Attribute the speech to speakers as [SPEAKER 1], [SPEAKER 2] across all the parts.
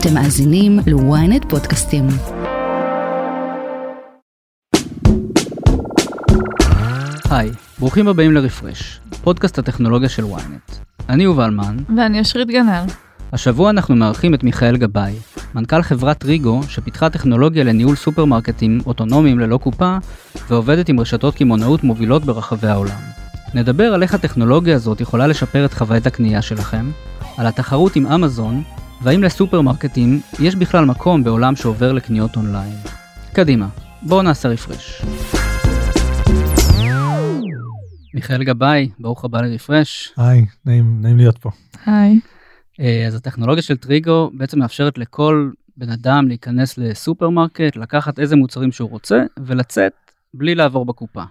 [SPEAKER 1] אתם מאזינים ל-ynet פודקאסטים.
[SPEAKER 2] היי, ברוכים הבאים לרפרש, פודקאסט הטכנולוגיה של ynet. אני יובל מן.
[SPEAKER 3] ואני אשרית גנר.
[SPEAKER 2] השבוע אנחנו מארחים את מיכאל גבאי, מנכ"ל חברת ריגו, שפיתחה טכנולוגיה לניהול סופרמרקטים אוטונומיים ללא קופה, ועובדת עם רשתות קמעונאות מובילות ברחבי העולם. נדבר על איך הטכנולוגיה הזאת יכולה לשפר את חוויית הקנייה שלכם, על התחרות עם אמזון, והאם לסופרמרקטים יש בכלל מקום בעולם שעובר לקניות אונליין. קדימה, בואו נעשה רפרש. מיכאל גבאי, ברוך הבא לרפרש.
[SPEAKER 4] היי, נעים, נעים להיות פה.
[SPEAKER 3] היי.
[SPEAKER 2] אה, אז הטכנולוגיה של טריגו בעצם מאפשרת לכל בן אדם להיכנס לסופרמרקט, לקחת איזה מוצרים שהוא רוצה ולצאת בלי לעבור בקופה.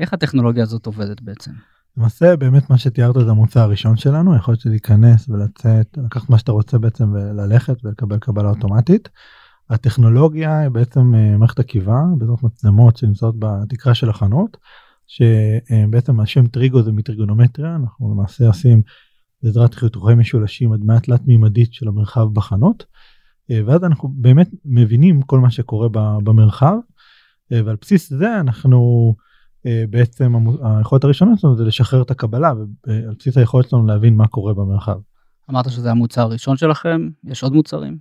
[SPEAKER 2] איך הטכנולוגיה הזאת עובדת בעצם?
[SPEAKER 4] למעשה באמת מה שתיארת זה המוצר הראשון שלנו, יכול להיות להיכנס ולצאת, לקחת מה שאתה רוצה בעצם וללכת ולקבל קבלה אוטומטית. הטכנולוגיה היא בעצם אה, מערכת עקיבה באזור מצלמות שנמצאות בתקרה של החנות, שבעצם השם טריגו זה מטריגונומטריה, אנחנו למעשה עושים בעזרת חיתוכי משולשים הדמיה תלת מימדית של המרחב בחנות. אה, ואז אנחנו באמת מבינים כל מה שקורה במרחב אה, ועל בסיס זה אנחנו בעצם היכולת הראשונה שלנו זה לשחרר את הקבלה ועל בסיס היכולת שלנו להבין מה קורה במרחב.
[SPEAKER 2] אמרת שזה המוצר הראשון שלכם, יש עוד מוצרים?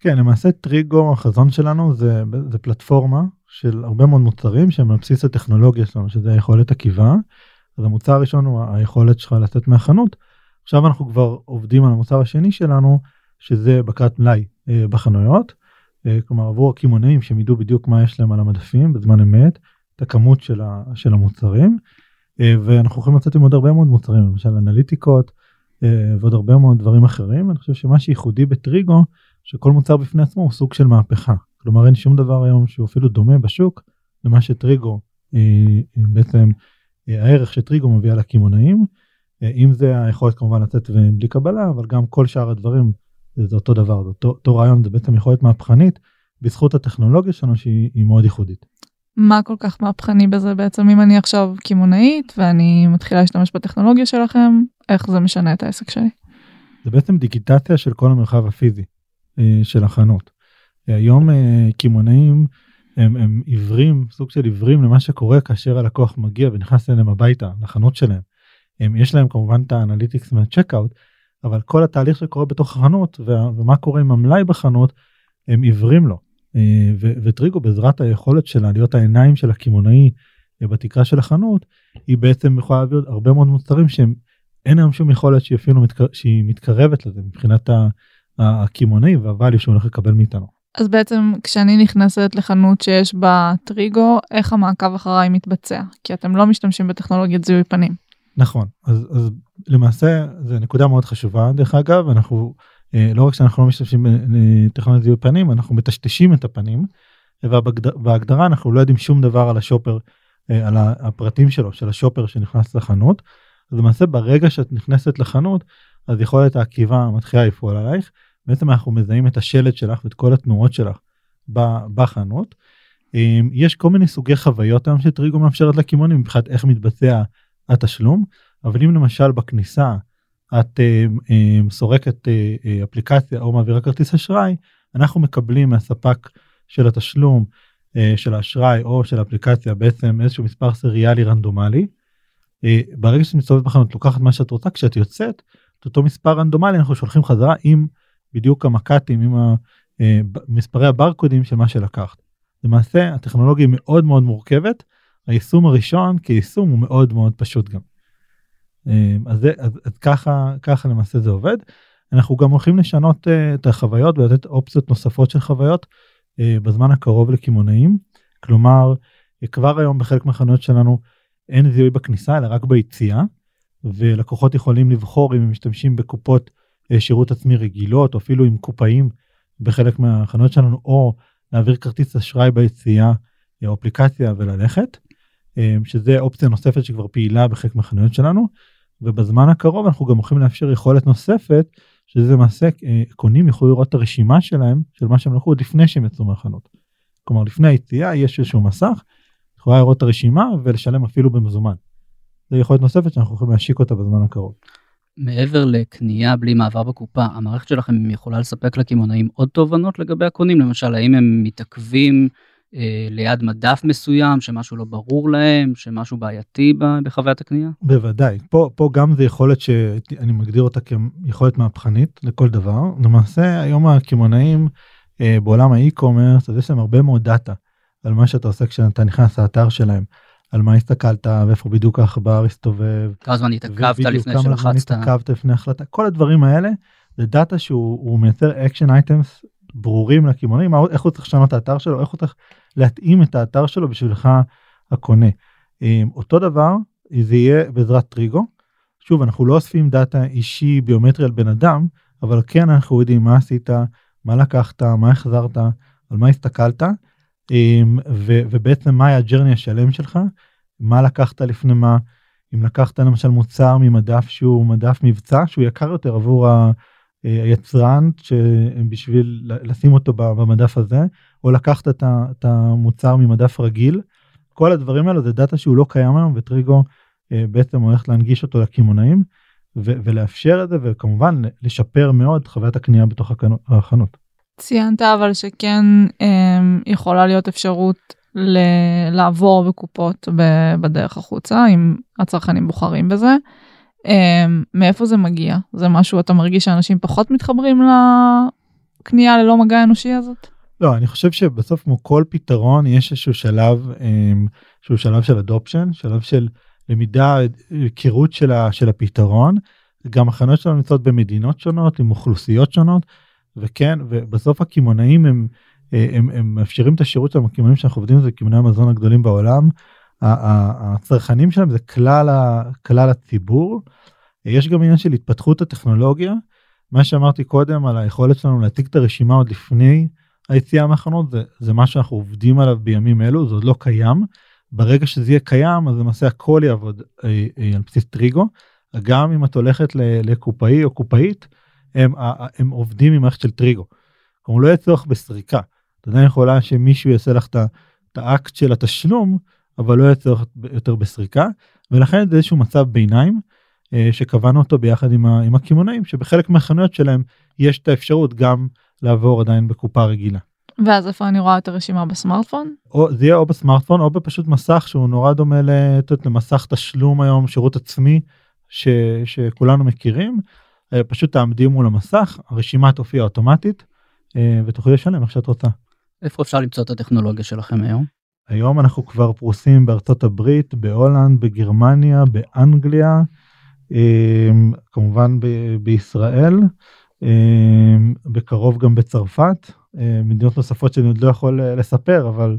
[SPEAKER 4] כן, למעשה טריגו, החזון שלנו זה, זה פלטפורמה של הרבה מאוד מוצרים שהם על בסיס הטכנולוגיה שלנו, שזה יכולת עקיבה. אז המוצר הראשון הוא היכולת שלך לצאת מהחנות. עכשיו אנחנו כבר עובדים על המוצר השני שלנו, שזה בקרת מלאי אה, בחנויות. אה, כלומר עבור הקמעונאים שהם ידעו בדיוק מה יש להם על המדפים בזמן אמת, את הכמות של, ה, של המוצרים. אה, ואנחנו יכולים לצאת עם עוד הרבה מאוד מוצרים, למשל אנליטיקות אה, ועוד הרבה מאוד דברים אחרים. אני חושב שמה שייחודי בטריגו, שכל מוצר בפני עצמו הוא סוג של מהפכה. כלומר אין שום דבר היום שהוא אפילו דומה בשוק למה שטריגו אה, בעצם הערך שטריגו מביא על הקמעונאים. אם זה היכולת כמובן לצאת בלי קבלה אבל גם כל שאר הדברים זה אותו דבר זה אותו, אותו רעיון זה בעצם יכולת מהפכנית בזכות הטכנולוגיה שלנו שהיא מאוד ייחודית.
[SPEAKER 3] מה כל כך מהפכני בזה בעצם אם אני עכשיו קמעונאית ואני מתחילה להשתמש בטכנולוגיה שלכם איך זה משנה את העסק שלי.
[SPEAKER 4] זה בעצם דיגיטציה של כל המרחב הפיזי אה, של החנות. היום אה, קמעונאים הם, הם עיוורים סוג של עיוורים למה שקורה כאשר הלקוח מגיע ונכנס אליהם הביתה לחנות שלהם. הם, יש להם כמובן את ה analytics מה checkout אבל כל התהליך שקורה בתוך החנות ומה קורה עם המלאי בחנות הם עיוורים לו. אה, וטריגו בעזרת היכולת שלה להיות העיניים של הקמעונאי אה, בתקרה של החנות היא בעצם יכולה להביא הרבה מאוד מוצרים שהם אין היום שום יכולת שהיא אפילו מתקר... שהיא מתקרבת לזה מבחינת הקמעונאי וה value שהוא הולך לקבל מאיתנו.
[SPEAKER 3] אז בעצם כשאני נכנסת לחנות שיש בה טריגו איך המעקב אחריי מתבצע כי אתם לא משתמשים בטכנולוגיית זיהוי פנים.
[SPEAKER 4] נכון אז, אז למעשה זה נקודה מאוד חשובה דרך אגב אנחנו לא רק שאנחנו לא משתמשים בטכנולוגיית זיהוי פנים אנחנו מטשטשים את הפנים ובהגדרה אנחנו לא יודעים שום דבר על השופר אה, על הפרטים שלו של השופר שנכנס לחנות. אז למעשה ברגע שאת נכנסת לחנות אז יכולת העקיבה מתחילה לפעול עלייך בעצם אנחנו מזהים את השלט שלך ואת כל התנועות שלך בחנות. אה, יש כל מיני סוגי חוויות היום שטריגו מאפשרת לקמעונים מבחינת איך מתבצע התשלום אבל אם למשל בכניסה את uh, uh, סורקת uh, אפליקציה או מעבירה כרטיס אשראי אנחנו מקבלים מהספק של התשלום של האשראי או של האפליקציה בעצם איזשהו מספר סריאלי רנדומלי. ברגע שאת מסתובבת בחנות לוקחת מה שאת רוצה כשאת יוצאת את אותו מספר רנדומלי אנחנו שולחים חזרה עם בדיוק המק"טים עם מספרי הברקודים של מה שלקחת. למעשה הטכנולוגיה מאוד מאוד מורכבת היישום הראשון כיישום הוא מאוד מאוד פשוט גם. אמ, אז, זה, אז, אז ככה ככה למעשה זה עובד. אנחנו גם הולכים לשנות uh, את החוויות ולתת אופציות נוספות של חוויות uh, בזמן הקרוב לקמעונאים. כלומר כבר היום בחלק מהחנויות שלנו אין זיהוי בכניסה אלא רק ביציאה ולקוחות יכולים לבחור אם הם משתמשים בקופות uh, שירות עצמי רגילות או אפילו עם קופאים בחלק מהחנויות שלנו או להעביר כרטיס אשראי ביציאה או אפליקציה וללכת. אמ, שזה אופציה נוספת שכבר פעילה בחלק מהחנויות שלנו ובזמן הקרוב אנחנו גם הולכים לאפשר יכולת נוספת שזה למעשה אה, קונים יוכלו לראות את הרשימה שלהם של מה שהם לקחו עוד לפני שהם יצאו מהחנות. כלומר לפני היציאה יש איזשהו מסך יכולה לראות את הרשימה ולשלם אפילו במזומן. זו יכולת נוספת שאנחנו יכולים להשיק אותה בזמן הקרוב.
[SPEAKER 2] מעבר לקנייה בלי מעבר בקופה, המערכת שלכם יכולה לספק לקמעונאים עוד תובנות לגבי הקונים? למשל, האם הם מתעכבים ליד מדף מסוים, שמשהו לא ברור להם, שמשהו בעייתי בחוויית הקנייה?
[SPEAKER 4] בוודאי. פה, פה גם זה יכולת שאני מגדיר אותה כיכולת מהפכנית לכל דבר. למעשה, היום הקמעונאים אה, בעולם ה e-commerce, אז יש להם הרבה מאוד דאטה על מה שאתה עושה כשאתה נכנס לאתר שלהם. על מה הסתכלת ואיפה בדיוק העכבר הסתובב.
[SPEAKER 2] כמה זמן התעכבת לפני שלחצת.
[SPEAKER 4] כמה זמן התעכבת לפני החלטה. כל הדברים האלה זה דאטה שהוא מייצר action items ברורים לקמעונאים איך הוא צריך לשנות את האתר שלו איך הוא צריך להתאים את האתר שלו בשבילך הקונה. אותו דבר זה יהיה בעזרת טריגו. שוב אנחנו לא אוספים דאטה אישי ביומטרי על בן אדם אבל כן אנחנו יודעים מה עשית מה לקחת מה החזרת על מה הסתכלת ו, ובעצם מה היה ה journey השלם שלך מה לקחת לפני מה אם לקחת למשל מוצר ממדף שהוא מדף מבצע שהוא יקר יותר עבור היצרן בשביל לשים אותו במדף הזה או לקחת את המוצר ממדף רגיל כל הדברים האלה זה דאטה שהוא לא קיים היום וטריגו בעצם הולך להנגיש אותו לקמעונאים ולאפשר את זה וכמובן לשפר מאוד חוויית הקנייה בתוך החנות.
[SPEAKER 3] ציינת אבל שכן יכולה להיות אפשרות ל- לעבור בקופות בדרך החוצה אם הצרכנים בוחרים בזה. Um, מאיפה זה מגיע? זה משהו אתה מרגיש שאנשים פחות מתחברים לקנייה ללא מגע אנושי הזאת?
[SPEAKER 4] לא, אני חושב שבסוף כמו כל פתרון יש איזשהו שלב um, שהוא שלב של אדופשן, שלב של למידה, היכרות של, של הפתרון. גם החנויות שלנו נמצאות במדינות שונות עם אוכלוסיות שונות וכן ובסוף הקמעונאים הם, הם, הם מאפשרים את השירות שלהם הקמעונאים שאנחנו עובדים זה קמעונאי המזון הגדולים בעולם הצרכנים שלהם זה כלל, כלל הציבור. יש גם עניין של התפתחות הטכנולוגיה. מה שאמרתי קודם על היכולת שלנו להציג את הרשימה עוד לפני היציאה מהחנות זה, זה מה שאנחנו עובדים עליו בימים אלו זה עוד לא קיים. ברגע שזה יהיה קיים אז למעשה הכל יעבוד אה, אה, על בסיס טריגו. גם אם את הולכת לקופאי או קופאית הם, הם עובדים עם מערכת של טריגו. כלומר לא יהיה צורך בסריקה. אתה עדיין יכולה שמישהו יעשה לך את האקט של התשלום אבל לא יהיה צורך יותר בסריקה ולכן זה איזשהו מצב ביניים אה, שקבענו אותו ביחד עם, עם הקמעונאים שבחלק מהחנויות שלהם יש את האפשרות גם לעבור עדיין בקופה רגילה.
[SPEAKER 3] ואז איפה אני רואה את הרשימה בסמארטפון?
[SPEAKER 4] או זה יהיה או בסמארטפון או בפשוט מסך שהוא נורא דומה לתת למסך תשלום היום שירות עצמי ש, שכולנו מכירים אה, פשוט תעמדי מול המסך הרשימה תופיע אוטומטית אה, ותוכלי לשלם איך שאת רוצה.
[SPEAKER 2] איפה אפשר למצוא את הטכנולוגיה שלכם היום?
[SPEAKER 4] היום אנחנו כבר פרוסים בארצות הברית, בהולנד, בגרמניה, באנגליה, אמ, כמובן ב- בישראל, אמ, בקרוב גם בצרפת, אמ, מדינות נוספות שאני עוד לא יכול אה, לספר, אבל,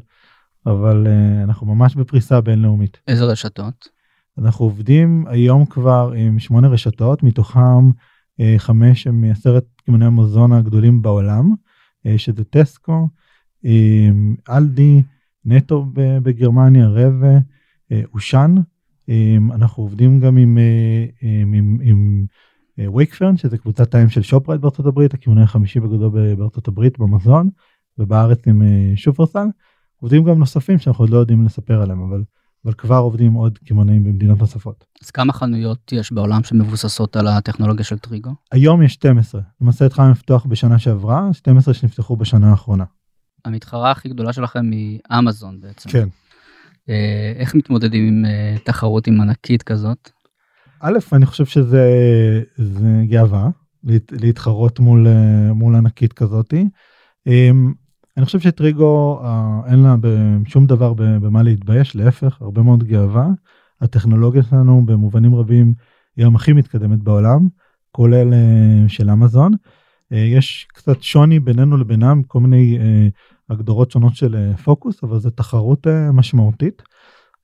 [SPEAKER 4] אבל אה, אנחנו ממש בפריסה בינלאומית.
[SPEAKER 2] איזה רשתות?
[SPEAKER 4] אנחנו עובדים היום כבר עם שמונה רשתות, מתוכם אה, חמש הם מעשרת קמעונאי המזון הגדולים בעולם, שזה טסקו, אלדי, נטו בגרמניה, רבע, אושן. אנחנו עובדים גם עם, עם, עם, עם וייקפרן, שזה קבוצת טיים של שופרייט בארצות הברית, הכיוונאי החמישי בגדול בארצות הברית במזון, ובארץ עם שופרסל. עובדים גם נוספים שאנחנו עוד לא יודעים לספר עליהם, אבל, אבל כבר עובדים עוד קמעונאים במדינות נוספות.
[SPEAKER 2] אז כמה חנויות יש בעולם שמבוססות על הטכנולוגיה של טריגו?
[SPEAKER 4] היום יש 12. למעשה התחלנו לפתוח בשנה שעברה, 12 שנפתחו בשנה האחרונה.
[SPEAKER 2] המתחרה הכי גדולה שלכם היא אמזון בעצם.
[SPEAKER 4] כן.
[SPEAKER 2] אה, איך מתמודדים עם אה, תחרות עם ענקית כזאת?
[SPEAKER 4] א', אני חושב שזה גאווה להתחרות מול, אה, מול ענקית כזאתי. אמ, אני חושב שטריגו אין לה שום דבר במה להתבייש, להפך, הרבה מאוד גאווה. הטכנולוגיה שלנו במובנים רבים היא היום הכי מתקדמת בעולם, כולל של אמזון. יש קצת שוני בינינו לבינם, כל מיני הגדרות שונות של אה, פוקוס אבל זו תחרות אה, משמעותית.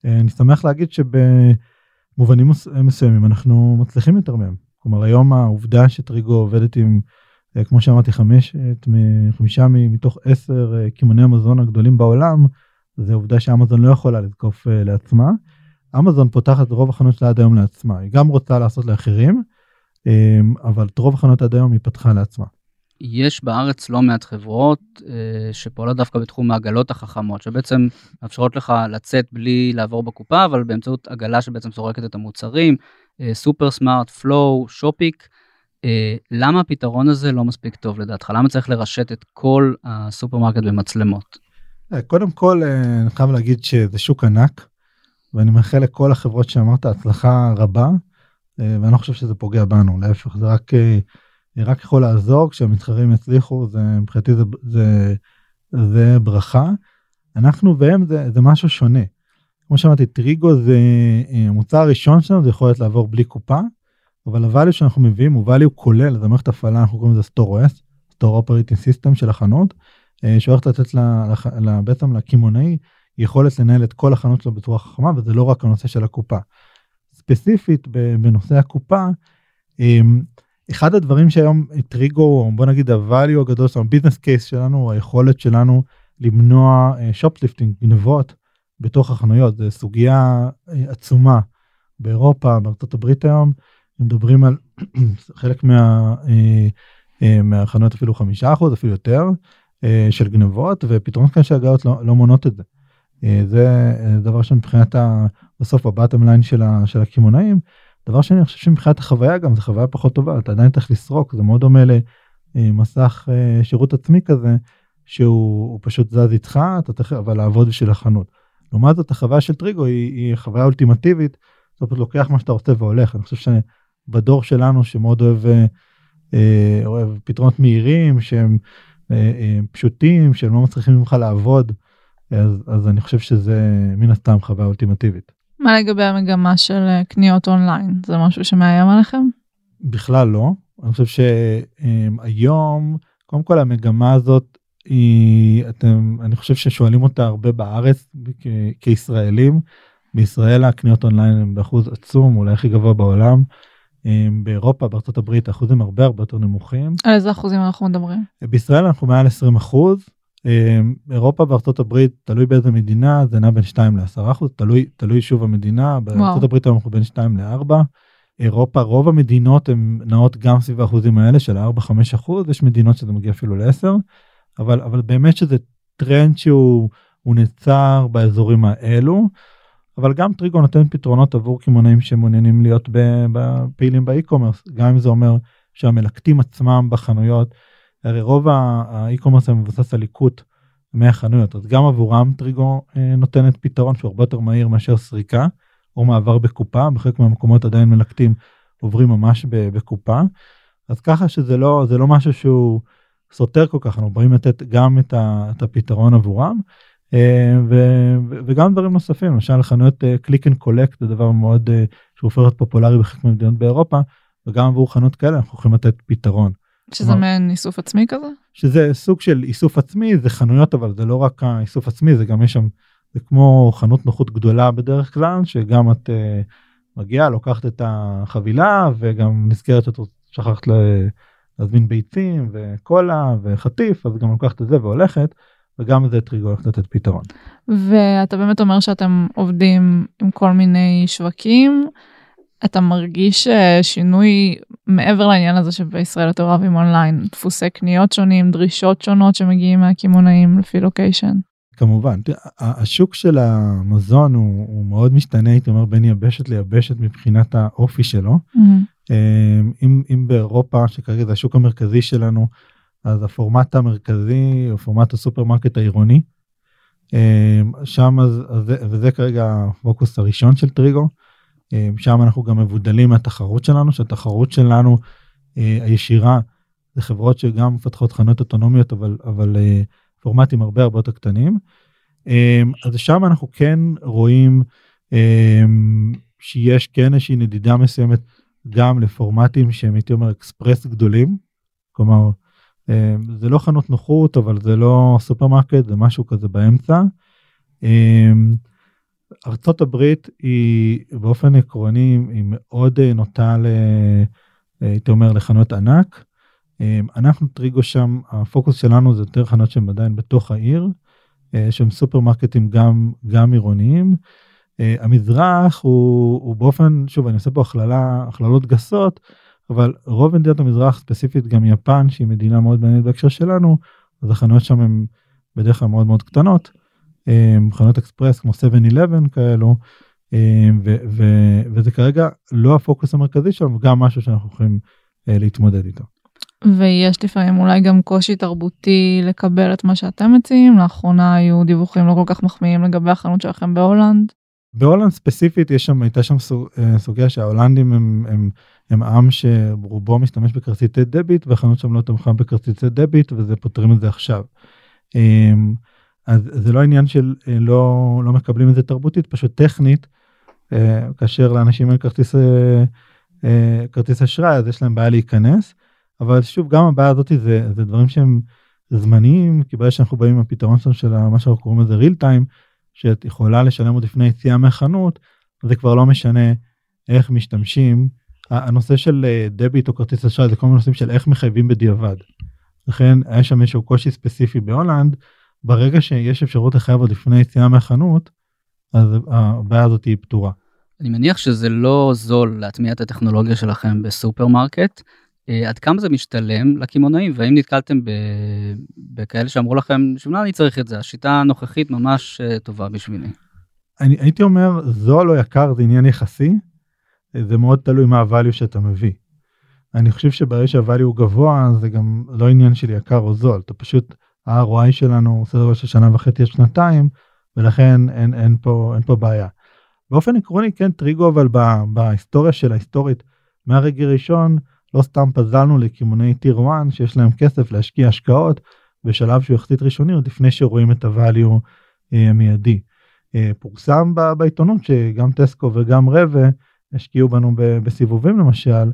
[SPEAKER 4] אה, אני שמח להגיד שבמובנים מסוימים אנחנו מצליחים יותר מהם. כלומר היום העובדה שטריגו עובדת עם כמו שאמרתי חמש, חמישה מתוך עשר קמעוני המזון הגדולים בעולם זה עובדה שאמזון לא יכולה לתקוף לעצמה. אמזון פותחת רוב החנות שלה עד היום לעצמה היא גם רוצה לעשות לאחרים אבל את רוב החנות עד היום היא פתחה לעצמה.
[SPEAKER 2] יש בארץ לא מעט חברות אה, שפועלות דווקא בתחום העגלות החכמות, שבעצם מאפשרות לך לצאת בלי לעבור בקופה, אבל באמצעות עגלה שבעצם סורקת את המוצרים, סופר סמארט, פלואו, שופיק. למה הפתרון הזה לא מספיק טוב לדעתך? למה צריך לרשת את כל הסופרמרקט במצלמות?
[SPEAKER 4] אה, קודם כל אה, אני חייב להגיד שזה שוק ענק ואני מאחל לכל החברות שאמרת הצלחה רבה אה, ואני לא חושב שזה פוגע בנו להפך זה רק רק יכול לעזור כשהמתחרים יצליחו זה מבחינתי זה, זה, זה ברכה. אנחנו והם זה, זה משהו שונה. כמו שאמרתי טריגו זה המוצר הראשון שלנו זה יכול להיות לעבור בלי קופה אבל ה value שאנחנו מביאים הוא value כולל זה מערכת הפעלה אנחנו קוראים לזה store OS store operating system של החנות אה, שהולכת לתת לה, לה, בעצם לקמעונאי יכולת לנהל את כל החנות שלו בצורה חכמה וזה לא רק הנושא של הקופה. ספציפית בנושא הקופה אמ, אחד הדברים שהיום טריגו בוא נגיד ה value הגדול שלנו business case שלנו היכולת שלנו למנוע shoplifting אה, גנבות בתוך החנויות זה סוגיה אה, עצומה באירופה בארצות הברית היום מדברים על חלק מה, מהחנויות אפילו חמישה אחוז אפילו יותר אה, של גנבות ופתרונות כאלה של הגאות לא, לא מונות את זה. אה, זה אה, דבר שמבחינת ה, בסוף הבטם ליין של, של הקמעונאים. דבר שני אני חושב שמבחינת החוויה גם זה חוויה פחות טובה אתה עדיין צריך לסרוק זה מאוד דומה למסך שירות עצמי כזה שהוא פשוט זז איתך אתה צריך אבל לעבוד בשביל החנות. לעומת זאת החוויה של טריגו היא, היא חוויה אולטימטיבית. אתה פשוט לוקח מה שאתה רוצה והולך אני חושב שבדור שלנו שמאוד אוהב, אוהב פתרונות מהירים שהם אה, אה, פשוטים שהם לא מצליחים ממך לעבוד אז, אז אני חושב שזה מן הסתם חוויה אולטימטיבית.
[SPEAKER 3] מה לגבי המגמה של אה, קניות אונליין זה משהו שמאיים עליכם?
[SPEAKER 4] בכלל לא אני חושב שהיום קודם כל המגמה הזאת היא אתם אני חושב ששואלים אותה הרבה בארץ כישראלים בישראל הקניות אונליין הם באחוז עצום אולי הכי גבוה בעולם. באירופה בארצות הברית האחוזים הרבה הרבה יותר נמוכים.
[SPEAKER 3] על איזה אחוזים אנחנו מדברים?
[SPEAKER 4] בישראל אנחנו מעל 20 אחוז. אירופה וארצות הברית תלוי באיזה מדינה זה נע בין 2 ל-10 אחוז תלוי תלוי שוב המדינה בארצות הברית אנחנו בין 2 ל-4. אירופה רוב המדינות הן נעות גם סביב האחוזים האלה של 4-5 אחוז יש מדינות שזה מגיע אפילו ל-10 אבל אבל באמת שזה טרנד שהוא נעצר באזורים האלו. אבל גם טריגו נותן פתרונות עבור קמעונאים שמעוניינים להיות פעילים ב e-commerce גם אם זה אומר שהמלקטים עצמם בחנויות הרי רוב ה e-commerce מבוסס על ליקוט מהחנויות אז גם עבורם טריגו אה, נותנת פתרון שהוא הרבה יותר מהיר מאשר סריקה או מעבר בקופה בחלק מהמקומות עדיין מלקטים עוברים ממש בקופה אז ככה שזה לא לא משהו שהוא סותר כל כך אנחנו באים לתת גם את הפתרון עבורם אה, וגם דברים נוספים למשל חנויות click and collect זה דבר מאוד אה, שהופך להיות פופולרי בחלק מהמדינות באירופה וגם עבור חנות כאלה אנחנו יכולים לתת פתרון.
[SPEAKER 3] שזה מעין איסוף עצמי כזה?
[SPEAKER 4] שזה סוג של איסוף עצמי זה חנויות אבל זה לא רק האיסוף עצמי זה גם יש שם זה כמו חנות נוחות גדולה בדרך כלל שגם את אה, מגיעה לוקחת את החבילה וגם נזכרת שאת שכחת להזמין ביצים וקולה וחטיף אז גם לוקחת את זה והולכת. וגם זה טריגו הולך לתת פתרון.
[SPEAKER 3] ואתה באמת אומר שאתם עובדים עם כל מיני שווקים. אתה מרגיש אה, שינוי מעבר לעניין הזה שבישראל יותר אוהבים אונליין, דפוסי קניות שונים, דרישות שונות שמגיעים מהקמעונאים לפי לוקיישן.
[SPEAKER 4] כמובן, השוק של המזון הוא, הוא מאוד משתנה, הייתי אומר, בין יבשת ליבשת מבחינת האופי שלו. Mm-hmm. אם, אם באירופה, שכרגע זה השוק המרכזי שלנו, אז הפורמט המרכזי הוא פורמט הסופרמרקט העירוני. אמ, שם אז, וזה כרגע הפוקוס הראשון של טריגו. אמ, שם אנחנו גם מבודלים מהתחרות שלנו שהתחרות שלנו אה, הישירה זה חברות שגם מפתחות חנויות אוטונומיות אבל אבל אה, פורמטים הרבה הרבה יותר קטנים. אז שם אנחנו כן רואים שיש כן איזושהי נדידה מסוימת גם לפורמטים שהם הייתי אומר אקספרס גדולים. כלומר זה לא חנות נוחות אבל זה לא סופרמרקט זה משהו כזה באמצע. ארצות הברית היא באופן עקרוני היא מאוד אה, נוטה ל... אה, הייתי אומר לחנות ענק. אמ, אנחנו טריגו שם הפוקוס שלנו זה יותר חנות שהם עדיין בתוך העיר אה, שהם סופרמרקטים גם גם עירוניים. המזרח הוא, הוא באופן שוב אני עושה פה הכללה הכללות גסות אבל רוב מדינות המזרח ספציפית גם יפן שהיא מדינה מאוד מעניינת בהקשר שלנו אז החנויות שם הן בדרך כלל מאוד מאוד קטנות. אה, חנויות אקספרס כמו 7-11 כאלו אה, ו- ו- וזה כרגע לא הפוקוס המרכזי שלנו גם משהו שאנחנו יכולים אה, להתמודד איתו.
[SPEAKER 3] ויש לפעמים אולי גם קושי תרבותי לקבל את מה שאתם מציעים לאחרונה היו דיווחים לא כל כך מחמיאים לגבי החנות שלכם בהולנד.
[SPEAKER 4] בהולנד ספציפית יש שם הייתה שם סוג, סוגיה שההולנדים הם, הם, הם עם שרובו משתמש בכרטיסי דביט והחנות שם לא תמכה בכרטיסי דביט וזה פותרים את זה עכשיו. אז זה לא עניין של לא לא מקבלים את זה תרבותית פשוט טכנית כאשר לאנשים אין כרטיס כרטיס אשראי אז יש להם בעיה להיכנס. אבל שוב גם הבעיה הזאת זה, זה דברים שהם זמניים כי ברגע שאנחנו באים עם הפתרון של מה שאנחנו קוראים לזה real time שאת יכולה לשלם עוד לפני יציאה מהחנות זה כבר לא משנה איך משתמשים הנושא של דביט או כרטיס אשראי זה כל מיני נושאים של איך מחייבים בדיעבד. לכן היה שם איזשהו קושי ספציפי בהולנד ברגע שיש אפשרות לחייב עוד לפני יציאה מהחנות אז הבעיה הזאת היא פתורה.
[SPEAKER 2] אני מניח שזה לא זול להטמיע את הטכנולוגיה שלכם בסופרמרקט. אה, עד כמה זה משתלם לקמעונאים והאם נתקלתם בכאלה שאמרו לכם שמה אני צריך את זה השיטה הנוכחית ממש אה, טובה בשבילי.
[SPEAKER 4] אני הייתי אומר זול או יקר זה עניין יחסי זה מאוד תלוי מה הvalue שאתה מביא. אני חושב שברגע שהvalue הוא גבוה זה גם לא עניין של יקר או זול אתה פשוט ה-ROI שלנו סדר גודל של שנה וחצי עד שנתיים ולכן אין אין פה אין פה בעיה. באופן עקרוני כן טריגו אבל בהיסטוריה של ההיסטורית מהרגע ראשון לא סתם פזלנו לקמעונאי טיר 1 שיש להם כסף להשקיע השקעות בשלב שהוא יחסית ראשוני עוד לפני שרואים את הvalue אה, המיידי. אה, פורסם בעיתונות שגם טסקו וגם רבה השקיעו בנו בסיבובים למשל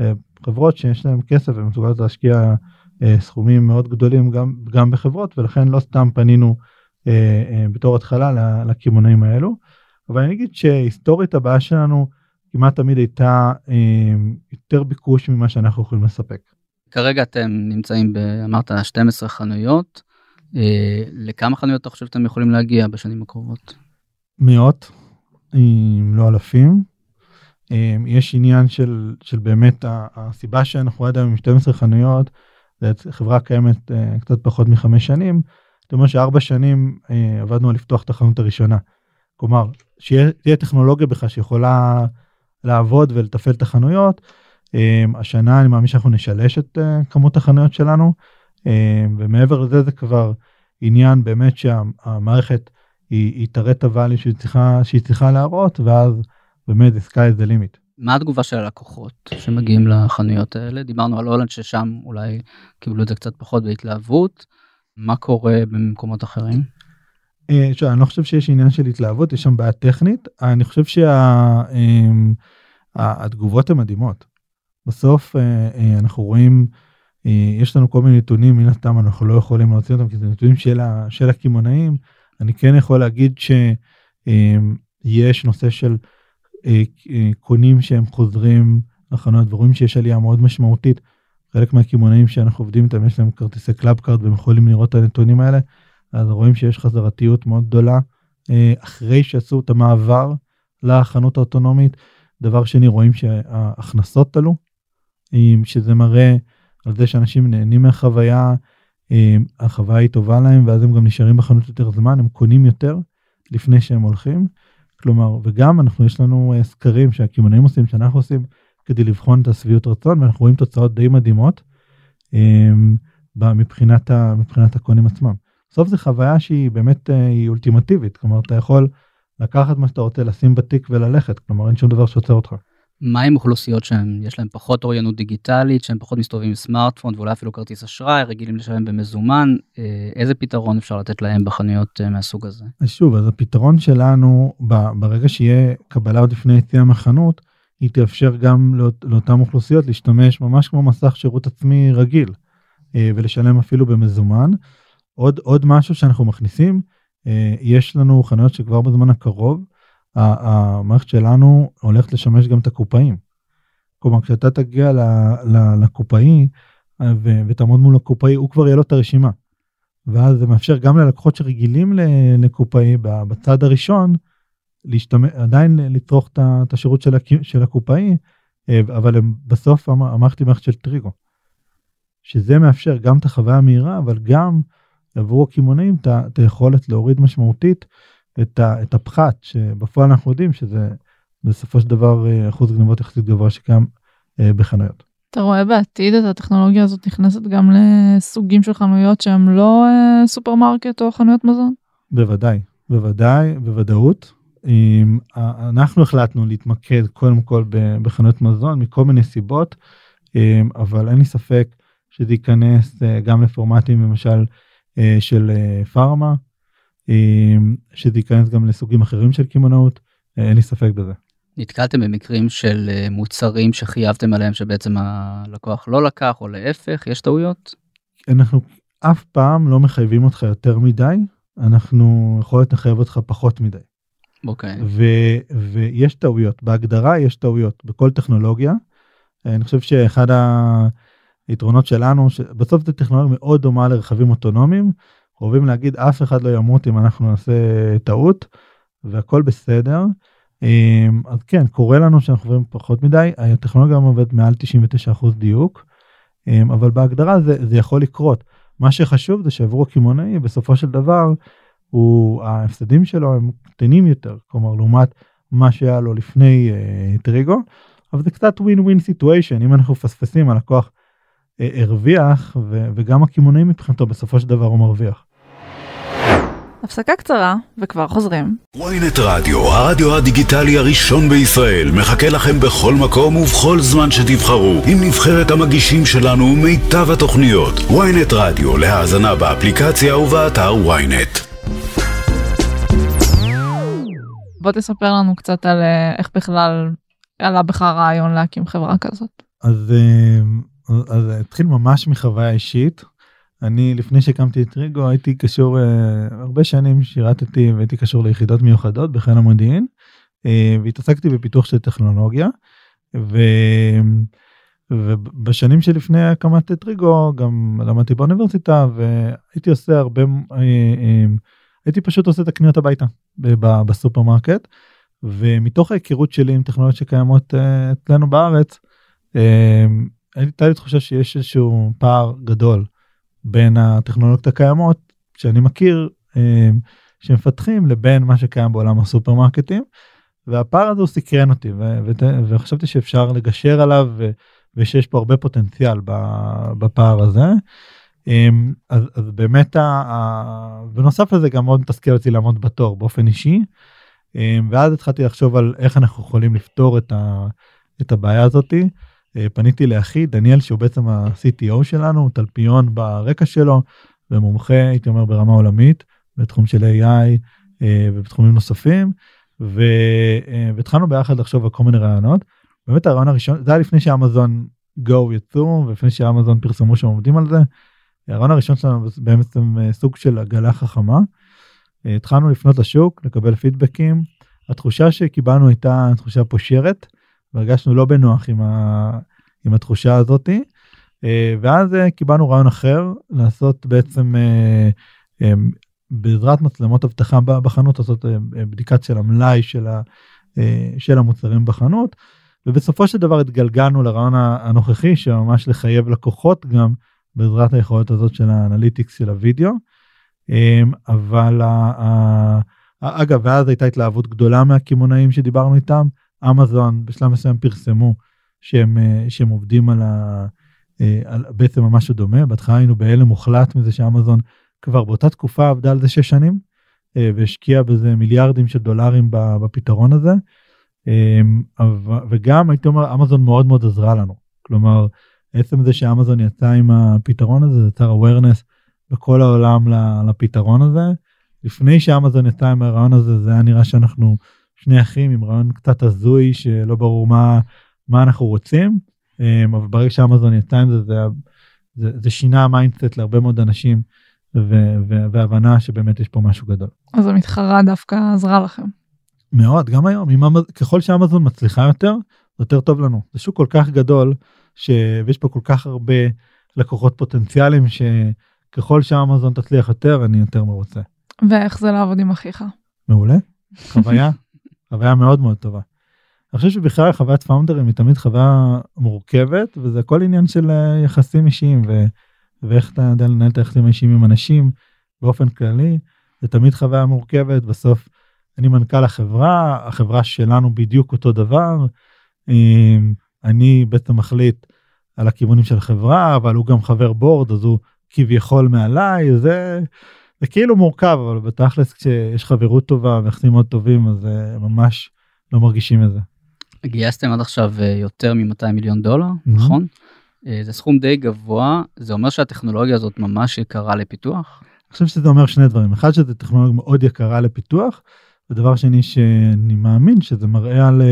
[SPEAKER 4] אה, חברות שיש להם כסף ומסוגלות להשקיע סכומים מאוד גדולים גם גם בחברות ולכן לא סתם פנינו בתור התחלה לקמעונאים האלו. אבל אני אגיד שהיסטורית הבעיה שלנו כמעט תמיד הייתה אה, יותר ביקוש ממה שאנחנו יכולים לספק.
[SPEAKER 2] כרגע אתם נמצאים באמרת 12 חנויות אה, לכמה חנויות אתה חושב שאתם יכולים להגיע בשנים הקרובות?
[SPEAKER 4] מאות אם לא אלפים. אה, יש עניין של של באמת הסיבה שאנחנו עד היום עם 12 חנויות חברה קיימת אה, קצת פחות מחמש שנים. זאת אומרת שארבע שנים אה, עבדנו על לפתוח את החנות הראשונה. כלומר שיהיה טכנולוגיה בכלל שיכולה לעבוד ולתפעל את החנויות. אמ, השנה אני מאמין שאנחנו נשלש את אה, כמות החנויות שלנו אמ, ומעבר לזה זה כבר עניין באמת שהמערכת היא, היא תראה את הvalue שהיא צריכה שהיא צריכה להראות ואז באמת the sky is the limit.
[SPEAKER 2] מה התגובה של הלקוחות שמגיעים לחנויות האלה? דיברנו על הולנד ששם אולי קיבלו את זה קצת פחות בהתלהבות. מה קורה במקומות אחרים.
[SPEAKER 4] אה, שוב, אני לא חושב שיש עניין של התלהבות יש שם בעיה טכנית. אני חושב שהתגובות אמ, הן מדהימות. בסוף אה, אה, אנחנו רואים יש לנו כל מיני נתונים מן הסתם אנחנו לא יכולים להוציא אותם כי זה נתונים של, של הקמעונאים. אני כן יכול להגיד שיש נושא של קונים שהם חוזרים לחנות ורואים שיש עלייה מאוד משמעותית. חלק מהקמעונאים שאנחנו עובדים איתם יש להם כרטיסי club card והם יכולים לראות את הנתונים האלה אז רואים שיש חזרתיות מאוד גדולה אה, אחרי שעשו את המעבר לחנות האוטונומית. דבר שני רואים שההכנסות עלו שזה מראה על זה שאנשים נהנים מהחוויה אה, החוויה היא טובה להם ואז הם גם נשארים בחנות יותר זמן הם קונים יותר לפני שהם הולכים. כלומר וגם אנחנו יש לנו אה, סקרים שהקמעונאים עושים שאנחנו עושים כדי לבחון את השביעות רצון ואנחנו רואים תוצאות די מדהימות מבחינת, מבחינת הקונים עצמם. בסוף זה חוויה שהיא באמת אה, היא אולטימטיבית כלומר אתה יכול לקחת מה שאתה רוצה לשים בתיק וללכת כלומר אין שום דבר שעוצר אותך.
[SPEAKER 2] מה עם אוכלוסיות שהן יש להם פחות אוריינות דיגיטלית שהם פחות מסתובבים עם סמארטפון ואולי אפילו כרטיס אשראי רגילים לשלם במזומן אה, איזה פתרון אפשר לתת להם בחנויות אה, מהסוג הזה.
[SPEAKER 4] אז שוב אז הפתרון שלנו ברגע שיהיה קבלה עוד לפני יציאה מהחנות היא תאפשר גם לאות, לאותן אוכלוסיות להשתמש ממש כמו מסך שירות עצמי רגיל ולשלם אפילו במזומן. עוד עוד משהו שאנחנו מכניסים אה, יש לנו חנויות שכבר בזמן הקרוב המערכת שלנו הולכת לשמש גם את הקופאים. כלומר כשאתה תגיע לקופאי ותעמוד מול הקופאי הוא כבר יהיה לו את הרשימה. ואז זה מאפשר גם ללקוחות שרגילים לקופאי בצד הראשון להשתמש עדיין לצרוך את השירות של הקופאי אה, אבל הם בסוף המ- המערכת היא מערכת של טריגו. שזה מאפשר גם את החוויה המהירה אבל גם עבור הקמעונאים את היכולת להוריד משמעותית את, ה, את הפחת שבפועל אנחנו יודעים שזה בסופו של דבר אה, אחוז גנבות יחסית גבוה שקיים אה, בחנויות.
[SPEAKER 3] אתה רואה בעתיד את הטכנולוגיה הזאת נכנסת גם לסוגים של חנויות שהם לא אה, סופרמרקט או חנויות מזון?
[SPEAKER 4] בוודאי, בוודאי, בוודאות. אם, אנחנו החלטנו להתמקד קודם כל בחנויות מזון מכל מיני סיבות, אבל אין לי ספק שזה ייכנס אה, גם לפורמטים למשל אה, של פארמה, אם, שזה ייכנס גם לסוגים אחרים של קמעונאות, אה, אין לי ספק בזה.
[SPEAKER 2] נתקלתם במקרים של אה, מוצרים שחייבתם עליהם שבעצם הלקוח לא לקח או להפך יש טעויות?
[SPEAKER 4] אנחנו אף פעם לא מחייבים אותך יותר מדי, אנחנו יכול להיות נחייב אותך פחות מדי.
[SPEAKER 2] אוקיי.
[SPEAKER 4] ו- ויש טעויות בהגדרה יש טעויות בכל טכנולוגיה. אני חושב שאחד היתרונות שלנו שבסוף זו טכנולוגיה מאוד דומה לרכבים אוטונומיים. אוהבים להגיד אף אחד לא ימות אם אנחנו נעשה טעות והכל בסדר. אמ, אז כן קורה לנו שאנחנו עוברים פחות מדי הטכנולוגיה עובדת מעל 99% דיוק. אמ, אבל בהגדרה זה, זה יכול לקרות. מה שחשוב זה שעבור הקמעונאי בסופו של דבר הוא ההפסדים שלו הם קטנים יותר כלומר לעומת מה שהיה לו לפני uh, טריגו אבל זה קצת ווין ווין סיטואשן אם אנחנו מפספסים הלקוח uh, הרוויח ו- וגם הקמעונאי מבחינתו בסופו של דבר הוא מרוויח.
[SPEAKER 3] הפסקה קצרה וכבר חוזרים.
[SPEAKER 5] ynet רדיו, הרדיו הדיגיטלי הראשון בישראל, מחכה לכם בכל מקום ובכל זמן שתבחרו, עם נבחרת המגישים שלנו ומיטב התוכניות. ynet רדיו, להאזנה באפליקציה ובאתר ynet.
[SPEAKER 3] בוא תספר לנו קצת על אה, איך בכלל עלה בך הרעיון להקים חברה כזאת.
[SPEAKER 4] אז, uh, אז התחיל ממש מחוויה אישית. אני לפני שהקמתי את טריגו הייתי קשור uh, הרבה שנים שירתתי והייתי קשור ליחידות מיוחדות בחיל המודיעין uh, והתעסקתי בפיתוח של טכנולוגיה. ו... ובשנים שלפני הקמת טריגו גם למדתי באוניברסיטה והייתי עושה הרבה אה, אה, הייתי פשוט עושה את הקניות הביתה בסופרמרקט ומתוך ההיכרות שלי עם טכנולוגיות שקיימות אה, אצלנו בארץ אה, הייתה לי תחושה שיש איזשהו פער גדול בין הטכנולוגיות הקיימות שאני מכיר אה, שמפתחים לבין מה שקיים בעולם הסופרמרקטים והפער הזה הוא סקרן אותי ו- ו- וחשבתי שאפשר לגשר עליו ו- ושיש פה הרבה פוטנציאל בפער הזה. אמ, אז, אז באמת ה, בנוסף לזה גם מאוד מתסכל אותי לעמוד בתור באופן אישי. אמ, ואז התחלתי לחשוב על איך אנחנו יכולים לפתור את, ה, את הבעיה הזאתי. אה, פניתי לאחי דניאל שהוא בעצם ה-CTO שלנו, הוא טלפיון ברקע שלו ומומחה הייתי אומר ברמה עולמית בתחום של AI אה, ובתחומים נוספים. אה, והתחלנו ביחד לחשוב על כל מיני רעיונות. באמת הרעיון הראשון זה היה לפני שאמזון גו יצאו ולפני שאמזון פרסמו שהם עובדים על זה. הרעיון הראשון שלנו אה, סוג של עגלה חכמה. התחלנו לפנות לשוק לקבל פידבקים. התחושה שקיבלנו הייתה תחושה פושרת והרגשנו לא בנוח עם, ה... עם התחושה הזאתי. אה, ואז אה, קיבלנו רעיון אחר לעשות בעצם אה, בעזרת מצלמות אבטחה בחנות לעשות בדיקת של המלאי של, ה... של המוצרים בחנות. ובסופו של דבר התגלגלנו לרעיון הנוכחי שממש לחייב לקוחות גם בעזרת היכולת הזאת של האנליטיקס של הוידאו. אבל אגב ואז הייתה התלהבות גדולה מהקמעונאים שדיברנו איתם אמזון בשלב מסוים פרסמו שהם אה, שהם עובדים על, ה, אה, על בעצם משהו דומה בהתחלה היינו בהלם מוחלט מזה שאמזון כבר באותה תקופה עבדה על זה שש שנים אה, והשקיעה בזה מיליארדים של דולרים בפתרון הזה. אמ, וגם הייתי אומר אמזון מאוד מאוד עזרה לנו כלומר עצם זה שאמזון יצא עם הפתרון הזה זה יצר awareness בכל העולם לפתרון הזה. לפני שאמזון יצא עם הרעיון הזה זה היה נראה שאנחנו שני אחים עם רעיון קצת הזוי שלא ברור מה מה אנחנו רוצים אמ, אבל ברגע שאמזון יצא עם זה זה, זה, זה שינה ה mindset להרבה מאוד אנשים ו- ו- והבנה שבאמת יש פה משהו גדול.
[SPEAKER 3] אז המתחרה דווקא עזרה לכם.
[SPEAKER 4] מאוד גם היום אם אמז... ככל שאמזון מצליחה יותר יותר טוב לנו זה שוק כל כך גדול ש... ויש פה כל כך הרבה לקוחות פוטנציאליים שככל שאמזון תצליח יותר אני יותר מרוצה.
[SPEAKER 3] ואיך זה לעבוד עם אחיך?
[SPEAKER 4] מעולה חוויה חוויה מאוד מאוד טובה. אני חושב שבכלל חוויית founderים היא תמיד חוויה מורכבת וזה הכל עניין של אה, יחסים אישיים ו... ואיך אתה יודע לנהל את היחסים האישיים עם אנשים באופן כללי זה תמיד חוויה מורכבת בסוף אני מנכ"ל החברה החברה שלנו בדיוק אותו דבר אמ, אני בעצם מחליט על הכיוונים של החברה אבל הוא גם חבר בורד אז הוא כביכול מעליי זה זה כאילו מורכב אבל בתכלס כשיש חברות טובה ויחסים מאוד טובים אז אה, ממש לא מרגישים את זה.
[SPEAKER 2] גייסתם עד עכשיו אה, יותר מ-200 מיליון דולר,
[SPEAKER 4] Mhm.
[SPEAKER 2] נכון? אה, זה סכום די גבוה, זה אומר שהטכנולוגיה הזאת ממש יקרה לפיתוח?
[SPEAKER 4] אני חושב שזה אומר שני דברים אחד שזה טכנולוגיה מאוד יקרה לפיתוח ודבר שני שאני מאמין שזה מראה על,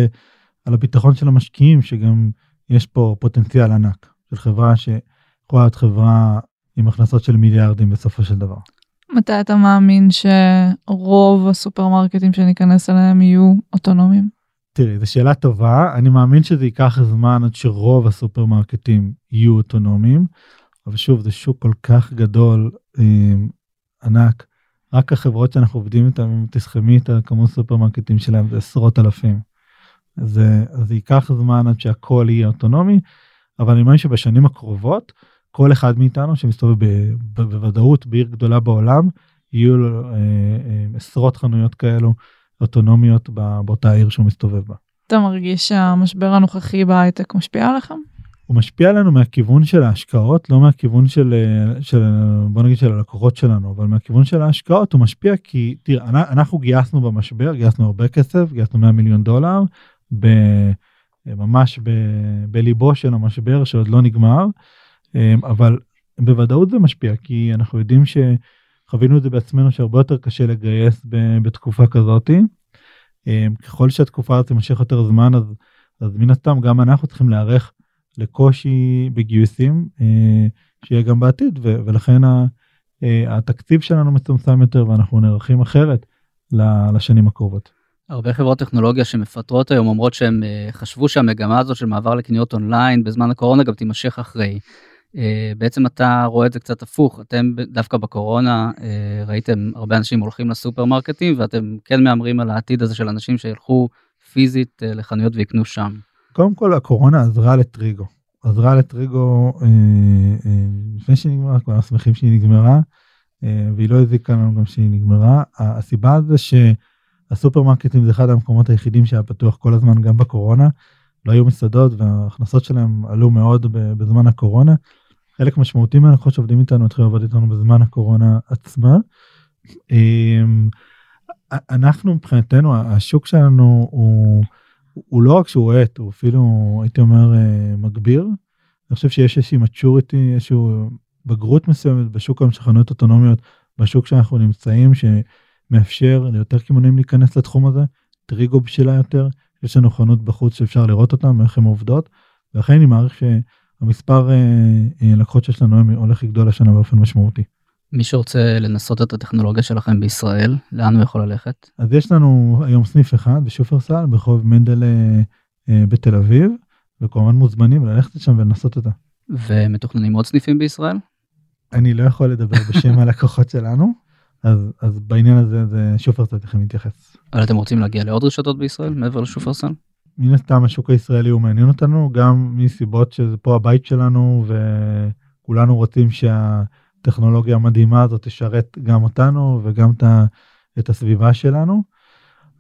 [SPEAKER 4] על הביטחון של המשקיעים שגם יש פה פוטנציאל ענק של חברה שיכולה להיות חברה עם הכנסות של מיליארדים בסופו של דבר.
[SPEAKER 3] מתי אתה מאמין שרוב הסופרמרקטים שניכנס אליהם יהיו אוטונומיים?
[SPEAKER 4] תראי זו שאלה טובה אני מאמין שזה ייקח זמן עד שרוב הסופרמרקטים יהיו אוטונומיים אבל שוב זה שוק כל כך גדול אה, ענק רק החברות שאנחנו עובדים איתן אם תסכמי את הכמות סופרמרקטים שלהם זה עשרות אלפים. אה, אז זה ייקח זמן עד שהכל יהיה אוטונומי אבל אני מאמין שבשנים הקרובות כל אחד מאיתנו שמסתובב בוודאות בעיר גדולה בעולם יהיו לו אה, אה, עשרות חנויות כאלו אוטונומיות באותה עיר שהוא מסתובב בה.
[SPEAKER 3] אתה מרגיש שהמשבר הנוכחי בהייטק משפיע עליכם?
[SPEAKER 4] הוא משפיע עלינו מהכיוון של ההשקעות לא מהכיוון של אה, של בוא נגיד של הלקוחות שלנו אבל מהכיוון של ההשקעות הוא משפיע כי תראה אנ- אנחנו גייסנו במשבר גייסנו הרבה כסף גייסנו 100 מיליון דולר ב, ממש ב, בליבו של המשבר שעוד לא נגמר אבל בוודאות זה משפיע כי אנחנו יודעים שחווינו את זה בעצמנו שהרבה יותר קשה לגייס בתקופה כזאתי. אה, ככל שהתקופה הזאת תימשך יותר זמן אז, אז מן הסתם גם אנחנו צריכים להיערך לקושי בגיוסים אה, שיהיה גם בעתיד ולכן אה, התקציב שלנו מצומצם יותר ואנחנו נערכים אחרת לשנים הקרובות.
[SPEAKER 2] הרבה חברות טכנולוגיה שמפטרות היום אומרות שהם אה, חשבו שהמגמה הזאת של מעבר לקניות אונליין בזמן הקורונה גם תימשך אחרי. אה, בעצם אתה רואה את זה קצת הפוך, אתם דווקא בקורונה אה, ראיתם הרבה אנשים הולכים לסופרמרקטים ואתם כן מהמרים על העתיד הזה של אנשים שילכו פיזית אה, לחנויות ויקנו שם.
[SPEAKER 4] קודם כל הקורונה עזרה לטריגו עזרה לטריגו אה, אה, לפני שהיא נגמרה כולנו שמחים שהיא נגמרה אה, והיא לא הזיקה לנו גם שהיא נגמרה הסיבה זה שהסופרמרקטים זה אחד המקומות היחידים שהיה פתוח כל הזמן גם בקורונה לא היו מסעדות וההכנסות שלהם עלו מאוד בזמן הקורונה. חלק משמעותי מהלקוחות שעובדים איתנו התחילו לעבוד איתנו בזמן הקורונה עצמה. אמ, אנחנו מבחינתנו השוק שלנו הוא, הוא לא רק שהוא האט הוא אפילו הייתי אומר אה, מגביר. אני חושב שיש איזושהי maturity איזשהו בגרות מסוימת בשוק היום של חנויות אוטונומיות בשוק שאנחנו נמצאים שמאפשר ליותר קמעונאים להיכנס לתחום הזה. טריגו בשלה יותר יש לנו חנות בחוץ שאפשר לראות אותם איך הן עובדות. ולכן אני מעריך שהמספר אה, אה, לקוחות שיש לנו היום הולך לגדול השנה באופן משמעותי.
[SPEAKER 2] מי שרוצה לנסות את הטכנולוגיה שלכם בישראל, לאן הוא יכול ללכת?
[SPEAKER 4] אז יש לנו היום סניף אחד בשופרסל ברחוב מנדל אה, בתל אביב וכמובן מוזמנים ללכת לשם ולנסות אותה.
[SPEAKER 2] ומתוכננים עוד סניפים בישראל?
[SPEAKER 4] אני לא יכול לדבר בשם הלקוחות שלנו אז אז בעניין הזה זה שופרסל צריכים להתייחס.
[SPEAKER 2] אבל אתם רוצים להגיע לעוד רשתות בישראל מעבר לשופרסל?
[SPEAKER 4] מן הסתם השוק הישראלי הוא מעניין אותנו גם מסיבות שזה פה הבית שלנו וכולנו רוצים שהטכנולוגיה המדהימה הזאת תשרת גם אותנו וגם את, הסביבה שלנו.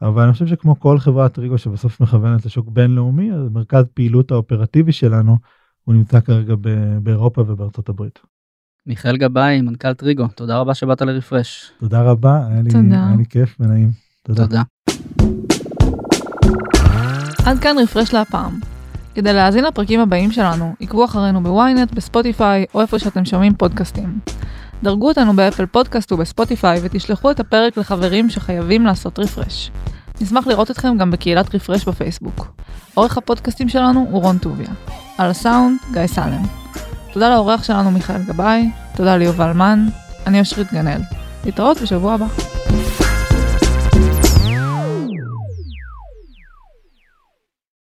[SPEAKER 4] אבל אני חושב שכמו כל חברת ריגו שבסוף מכוונת לשוק בינלאומי אז מרכז פעילות האופרטיבי שלנו הוא נמצא כרגע ב- באירופה ובארצות הברית.
[SPEAKER 2] מיכאל גבאי, מנכ"ל טריגו, תודה רבה שבאת לרפרש.
[SPEAKER 4] תודה רבה היה לי,
[SPEAKER 3] תודה.
[SPEAKER 4] היה לי כיף ונעים. תודה.
[SPEAKER 2] תודה.
[SPEAKER 3] עד כאן רפרש לפעם הזאת. כדי להאזין לפרקים הבאים שלנו, עקבו אחרינו ב-ynet, בספוטיפיי או איפה שאתם שומעים פודקאסטים. דרגו אותנו באפל פודקאסט ובספוטיפיי ותשלחו את הפרק לחברים שחייבים לעשות רפרש. נשמח לראות אתכם גם בקהילת רפרש בפייסבוק. עורך הפודקאסטים שלנו הוא רון טוביה. על הסאונד, גיא סלם. תודה לאורח שלנו מיכאל גבאי, תודה ליובל מן, אני אושרית גנאל. להתראות בשבוע הבא.